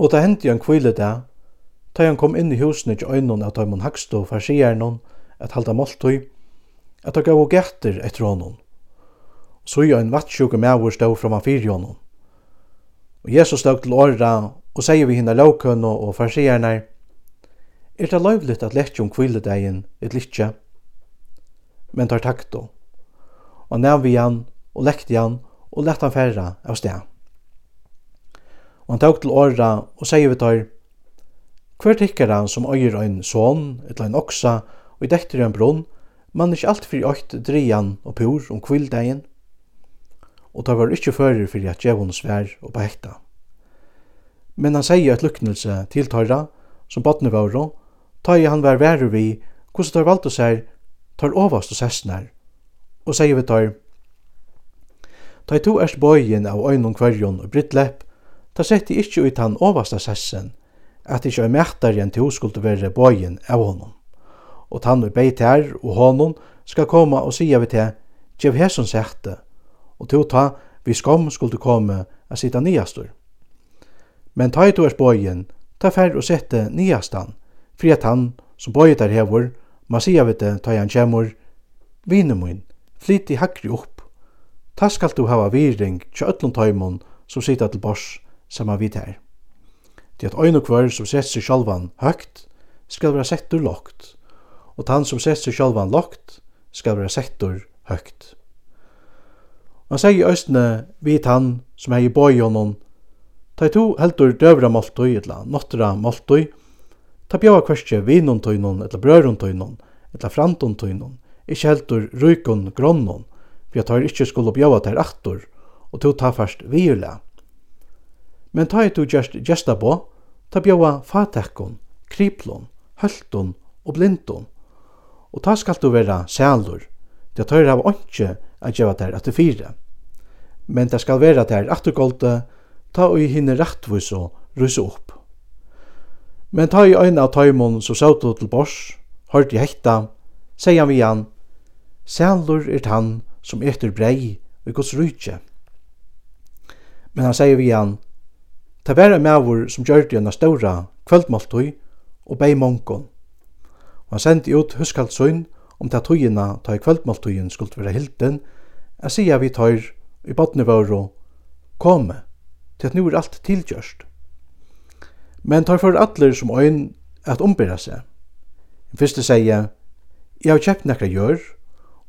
Og det hendte en kvile det, da han kom inn i husene til øynene av Tøymon Hakstå for skjerne at halda måltøy, at han gav og gætter etter honom. Så jo en vattsjuke mævur stå framan fyrir honom. Og Jesus stod til åra og sier vi hinna lovkønne og farsierne, Er det løyvligt at lett om kviledegin et litje? Men tar takt då. Og nevn vi han, og lekte han, og lett han færra av sted og han tok til åra og sier vi tar, hver tikkara som øyer ein son, etla ein oksa, og i dekter ein brunn, man ikkje alt fyrir åkt drian og pur om kvildegin, og ta var ikkje fyrir fyrir at djevon svær og behekta. Men han sier et luknelse til tøyra, som botne våro, ta i han var væru vi, hvordan tar valgt oss her, tar ovast og sessnar, og sier vi tar, Ta i to erst bøyen av øynum kvarjon og brittlepp, Ta setti ikkje ut han ovasta sessen, at ikkje er mættar enn til skulle være bøyen av honom. Og tann og beit her og honom skal koma og sia vi til, Gjev hesson sette, og til ta vi skom skulle komme a sita niastur. Men ta i to bøyen, ta fer og sette niastan, fri at han som bøyet der hevor, ma sia vi til ta han kjemur, vinemun, flyt i hakri opp, ta skal du hava viring til ötlun taimon som sita til bors, saman vid tær. Det at ein og kvar som sett seg sjálvan høgt skal vera settur lågt, og tann som sett seg sjálvan lågt skal vera settur høgt. Og han sier i østene vi tann som er i bøyjonon, ta i to heldur døvra måltøy, etla nottra måltøy, ta bjava kvarskje vinuntøynon, etla brørontøynon, etla frantuntøynon, ikkje heldur rykon gronnon, for at tar ikkje skulle bjava ter aktor, og to ta fast virla. Men ta i to gjerst bo, på, ta bjóa fatekkon, kriplon, hølton og blindon. Og ta skal du vera sælur, det tøyr av åndsje at gjeva der at fire. Men det skal vera der attergolde, ta og hinne rettvis og russe opp. Men ta i øyne av tøymon som saut til bors, hørte i hekta, sier han vi han, sælur er han som etter brei og gos rujtje. Men han sier vi han, Ta vera en maver som gjørte en ståra og bei mongon. Og han sendi ut huskaldsøyn om ta tøyina ta i kvöldmåltøyen skuld vera hilden, a sia vi tøyr i badnivåro komme, til at nu er alt tilgjørst. Men tøyr for atler som øyn at ombyra seg. Den fyrsta sier, jeg har kjøpt nekra gjør,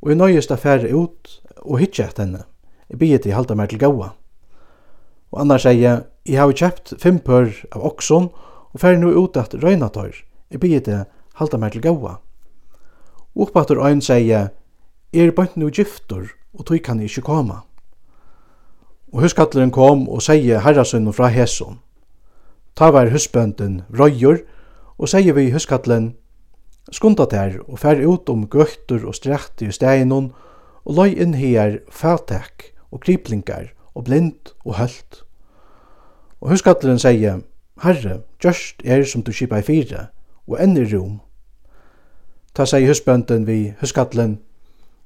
og jeg nøyest affære ut og hitje etter henne. Jeg bygget til halda meg til gaua. Og annars sier, Jeg har kjøpt fem pør av okson og fer nu ut at røyna tør. Jeg bygger det halda meg til gaua. Oppater øyn sier, er bønt nu giftor, og tog kan jeg ikke koma. Og huskattleren kom og sier herrasun fra Heson. Ta var husbønden røyur, og sier vi huskattleren, skunda der og fer ut om gøttur og strekt i steinon, og løy inn her fatek og kriplingar og blind og hølt Og huskatteren sier, Herre, gjørst er som du kipa i fire, og enn i rom. Ta sier husbønden vi huskattelen,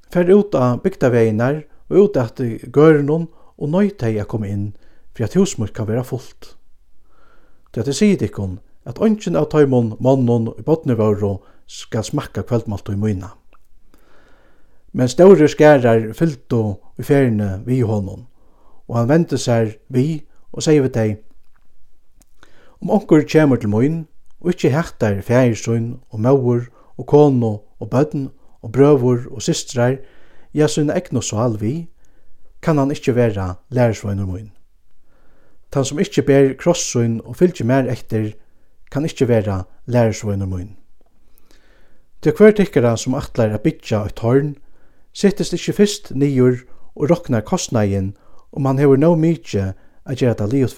fer ut av bygdaveinar og ut at gørnum og nøyt hei jeg kom inn, for at husmur kan være fullt. Det er sier dikkon, at ønsken av tøymon, mannen og botnevåro skal smakka kveldmalt og i myna. Men større skærar fyllt og i feriene vi honom, og han vendte seg vi og sier vi deg, Om onkur kjemur til moin, og ikkje hættar fægirstøyn og maur og kono og bødn og brøvur og systrar, ja, sunn egnu og sal vi, kan han ikkje vera lærersvøynur moin. Tan som ikkje ber krossøyn og fylgje mer etter, kan ikkje vera lærersvøynur moin. Til hver tikkara som atlar a bytja et horn, sittist ikkje fyrst nýjur og roknar kostnægin om han hefur no mykje a gjerra da liot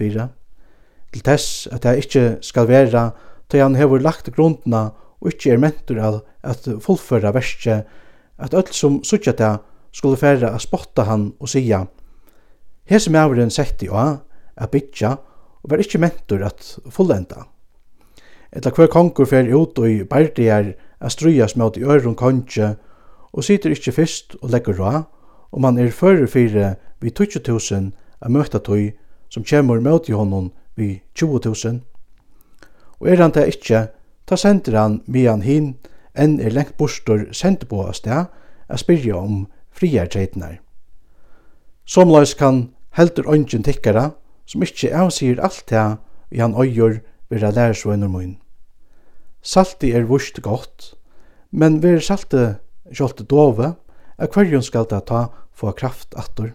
til tess at det ikkje skal vera til han hevur lagt grundna og ikkje er mentur av at fullføra verset at öll som sutja det skulle færa a spotta han og sia Hese maveren setti a a bytja og var ikkje mentur at fullenda. Etla hver kongur fer ut og i bardier a strujas mot i øron konge og sitter ikkje fyrst og legger ra og man er fyrir fyrir vi 20.000 a møtta tøy som kjemur mot i honom vi 20.000. Og er han det ikkje, ta sender han mian hin enn er lengt bostor sender på av sted a spyrja om friartreitnar. Somløys kan heldur ongen tikkara som ikkje avsier alt det vi han øyjur vera lærersvøyner mun. Salti er vust godt, men ver salti sjolte dove, a kvarjon skal ta ta få kraft attor.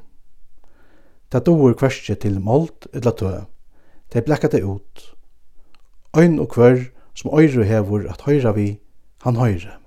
Ta doer kvarskje til mold eller tøv. Tei blekka det ut. Ein og kvar som øyru hevur at høyra vi, han høyre.